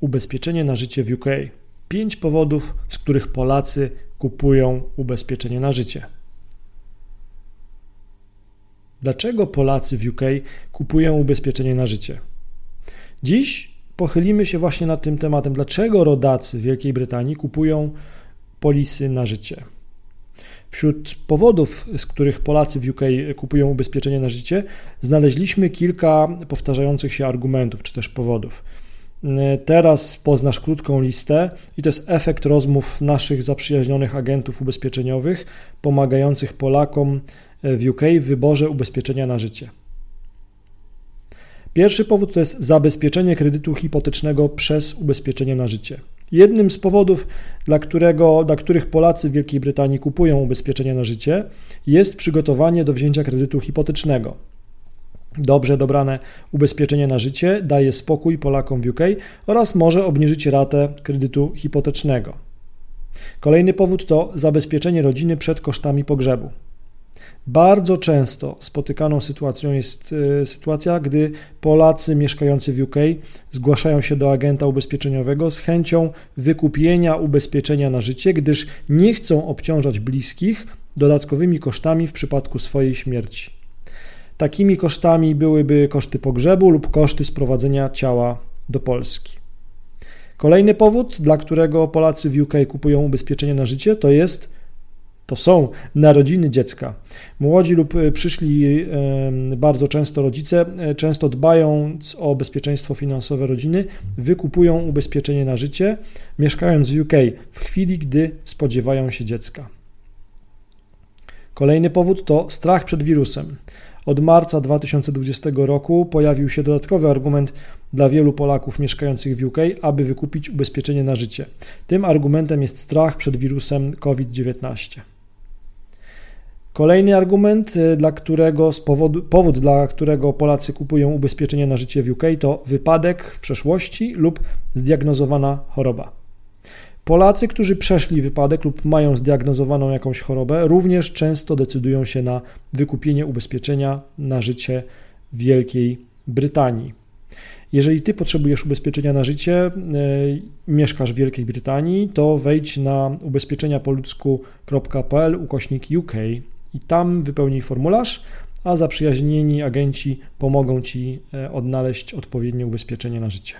ubezpieczenie na życie w UK. Pięć powodów, z których Polacy kupują ubezpieczenie na życie. Dlaczego Polacy w UK kupują ubezpieczenie na życie? Dziś pochylimy się właśnie nad tym tematem, dlaczego rodacy w Wielkiej Brytanii kupują polisy na życie. Wśród powodów, z których Polacy w UK kupują ubezpieczenie na życie, znaleźliśmy kilka powtarzających się argumentów czy też powodów. Teraz poznasz krótką listę i to jest efekt rozmów naszych zaprzyjaźnionych agentów ubezpieczeniowych pomagających Polakom w UK w wyborze ubezpieczenia na życie. Pierwszy powód to jest zabezpieczenie kredytu hipotecznego przez ubezpieczenie na życie. Jednym z powodów, dla, którego, dla których Polacy w Wielkiej Brytanii kupują ubezpieczenie na życie, jest przygotowanie do wzięcia kredytu hipotecznego. Dobrze dobrane ubezpieczenie na życie daje spokój Polakom w UK oraz może obniżyć ratę kredytu hipotecznego. Kolejny powód to zabezpieczenie rodziny przed kosztami pogrzebu. Bardzo często spotykaną sytuacją jest e, sytuacja, gdy Polacy mieszkający w UK zgłaszają się do agenta ubezpieczeniowego z chęcią wykupienia ubezpieczenia na życie, gdyż nie chcą obciążać bliskich dodatkowymi kosztami w przypadku swojej śmierci. Takimi kosztami byłyby koszty pogrzebu lub koszty sprowadzenia ciała do Polski. Kolejny powód, dla którego Polacy w UK kupują ubezpieczenie na życie, to jest to są narodziny dziecka. Młodzi lub przyszli bardzo często rodzice, e, często dbając o bezpieczeństwo finansowe rodziny, wykupują ubezpieczenie na życie, mieszkając w UK w chwili, gdy spodziewają się dziecka. Kolejny powód to strach przed wirusem. Od marca 2020 roku pojawił się dodatkowy argument dla wielu Polaków mieszkających w UK, aby wykupić ubezpieczenie na życie. Tym argumentem jest strach przed wirusem COVID-19. Kolejny argument, y, dla którego powodu, powód, dla którego Polacy kupują ubezpieczenie na życie w UK, to wypadek w przeszłości lub zdiagnozowana choroba. Polacy, którzy przeszli wypadek lub mają zdiagnozowaną jakąś chorobę, również często decydują się na wykupienie ubezpieczenia na życie w Wielkiej Brytanii. Jeżeli ty potrzebujesz ubezpieczenia na życie, yy, mieszkasz w Wielkiej Brytanii, to wejdź na ubezpieczeniapoludzku.pl ukośnik UK i tam wypełnij formularz, a zaprzyjaźnieni agenci pomogą Ci e, odnaleźć odpowiednie ubezpieczenie na życie.